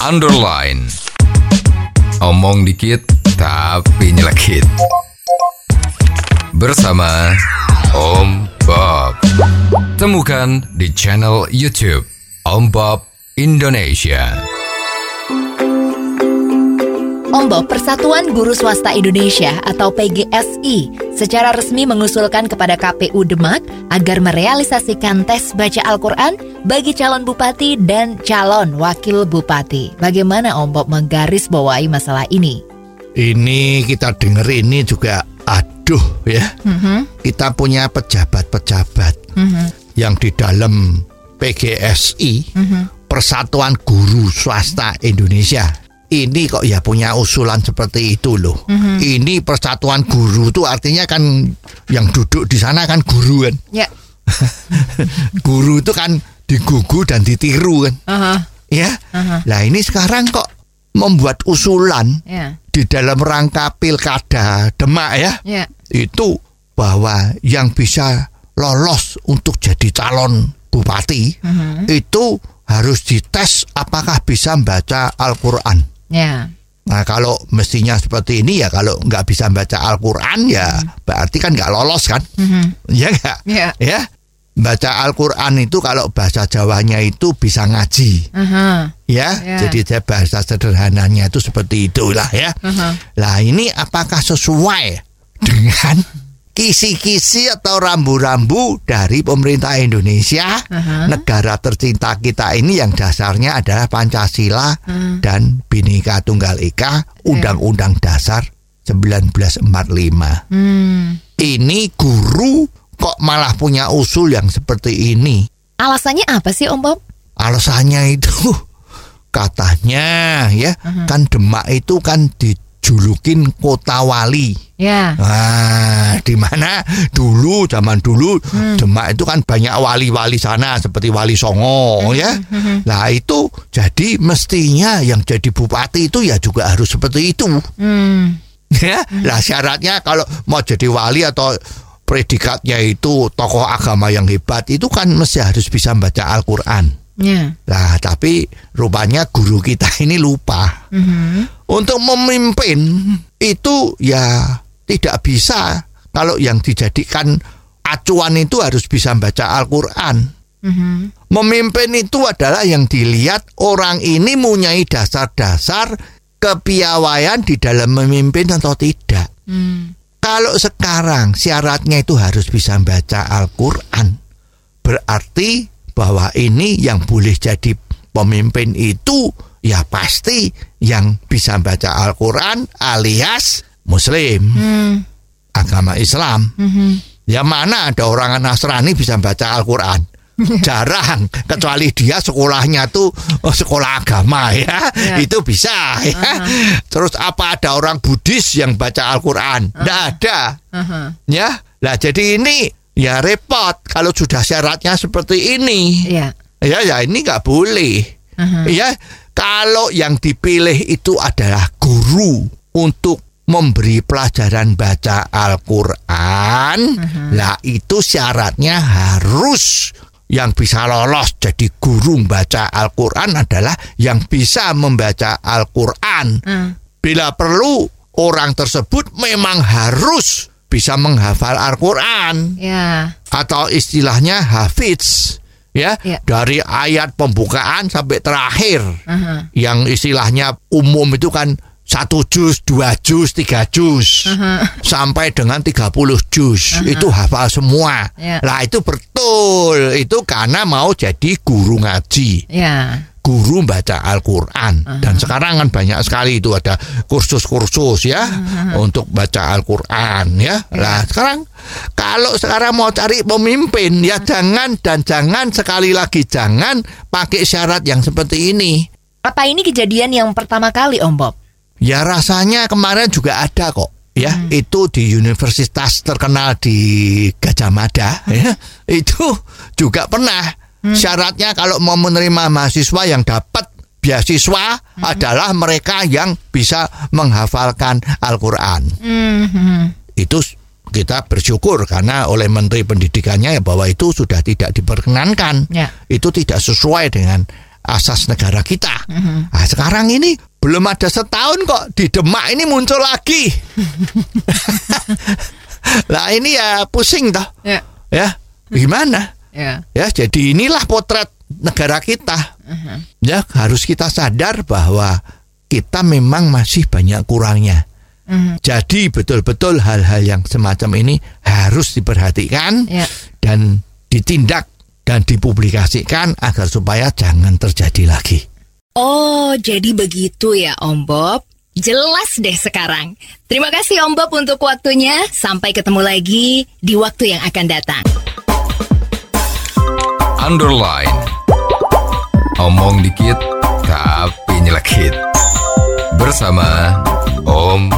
underline. Omong dikit tapi nyelekit. Bersama Om Bob. Temukan di channel YouTube Om Bob Indonesia. Ombok Persatuan Guru Swasta Indonesia atau PGSI secara resmi mengusulkan kepada KPU Demak agar merealisasikan tes baca Al-Quran bagi calon bupati dan calon wakil bupati. Bagaimana Ombok menggarisbawahi masalah ini? Ini kita dengar ini juga aduh ya. Kita punya pejabat-pejabat yang di dalam PGSI Persatuan Guru Swasta Indonesia. Ini kok ya punya usulan seperti itu loh. Ini persatuan guru tuh artinya kan yang duduk di sana kan guru kan. Ya. Guru itu kan digugu dan ditiru kan. Aha. Ya. Lah ini sekarang kok membuat usulan Ya. di dalam rangka pilkada Demak ya Ya. itu bahwa yang bisa lolos untuk jadi calon bupati itu harus dites apakah bisa membaca Al-Quran. Ya. Nah kalau mestinya seperti ini ya kalau nggak bisa baca Al-Quran ya berarti kan nggak lolos kan? Ya nggak? Ya. Ya. Baca Al-Quran itu kalau bahasa Jawanya itu bisa ngaji Aha. ya. Ya. Jadi saya bahasa sederhananya itu seperti itulah ya. Aha. Lah ini apakah sesuai dengan kisi-kisi atau rambu-rambu dari pemerintah Indonesia, Aha. negara tercinta kita ini yang dasarnya adalah Pancasila dan Bhinneka Tunggal Ika, Undang-Undang Dasar 1945. Hmm. Ini guru kok malah punya usul yang seperti ini. Alasannya apa sih Om Bob? Alasannya itu katanya ya kan Demak itu kan dijulukin kota wali. Ya. Nah, di mana dulu zaman dulu Demak itu kan banyak wali-wali sana seperti Wali Songo ya. Nah, itu jadi mestinya yang jadi bupati itu ya juga harus seperti itu. Hmm. Ya. Lah syaratnya kalau mau jadi wali atau predikatnya itu tokoh agama yang hebat itu kan mesti harus bisa membaca Al-Qur'an. Ya. Nah, tapi rupanya guru kita ini lupa. Untuk memimpin itu ya tidak bisa kalau yang dijadikan acuan itu harus bisa membaca Al-Qur'an. Memimpin itu adalah yang dilihat orang ini mempunyai dasar-dasar kepiawaian di dalam memimpin atau tidak. Hmm. Kalau sekarang syaratnya itu harus bisa membaca Al-Quran. Berarti bahwa ini yang boleh jadi pemimpin itu Ya pasti yang bisa membaca Al-Quran alias Muslim. Hmm. Agama Islam. Ya mana ada orang Nasrani bisa membaca Al-Quran Jarang. Kecuali dia sekolahnya tuh oh, sekolah agama ya. Ya. Itu bisa ya. Terus apa ada orang Buddhis yang baca Al-Quran? Tidak ada. Aha. ya. Lah jadi ini ya repot. Kalau sudah syaratnya seperti ini. Ya. ya ya ini nggak boleh. Aha. ya kalau yang dipilih itu adalah guru untuk memberi pelajaran baca Al-Quran lah itu syaratnya harus yang bisa lolos jadi guru membaca Al-Quran adalah yang bisa membaca Al-Quran Hmm. Bila perlu orang tersebut memang harus bisa menghafal Al-Quran Ya. atau istilahnya hafiz ya Ya. dari ayat pembukaan sampai terakhir Aha. yang istilahnya umum itu kan satu juz, dua juz, tiga juz sampai dengan 30 juz itu hafal semua. Ya. Lah itu betul itu karena mau jadi guru ngaji Ya. guru baca Al-Quran dan sekarang kan banyak sekali itu ada kursus-kursus ya untuk baca Al-Quran ya. Lah sekarang kalau sekarang mau cari pemimpin ya jangan dan jangan sekali lagi jangan pakai syarat yang seperti ini. Apa ini kejadian yang pertama kali Om Bob? Ya rasanya kemarin juga ada kok. Ya, itu di universitas terkenal di Gajah Mada ya. Itu juga pernah syaratnya kalau mau menerima mahasiswa yang dapat beasiswa adalah mereka yang bisa menghafalkan Al-Qur'an. Hmm. Itu kita bersyukur karena oleh Menteri Pendidikannya ya bahwa itu sudah tidak diperkenankan. Ya. Itu tidak sesuai dengan asas negara kita. Nah, sekarang ini belum ada setahun kok di Demak ini muncul lagi. lah ini ya pusing toh. Ya. Ya, gimana? Ya. Ya, jadi inilah potret negara kita. Ya, harus kita sadar bahwa kita memang masih banyak kurangnya. Jadi betul-betul hal-hal yang semacam ini harus diperhatikan Ya. dan ditindak dan dipublikasikan agar supaya jangan terjadi lagi. Oh, jadi begitu ya Om Bob. Jelas deh sekarang. Terima kasih Om Bob untuk waktunya. Sampai ketemu lagi di waktu yang akan datang. Underline. Omong dikit tapi nyelekit. Bersama Om.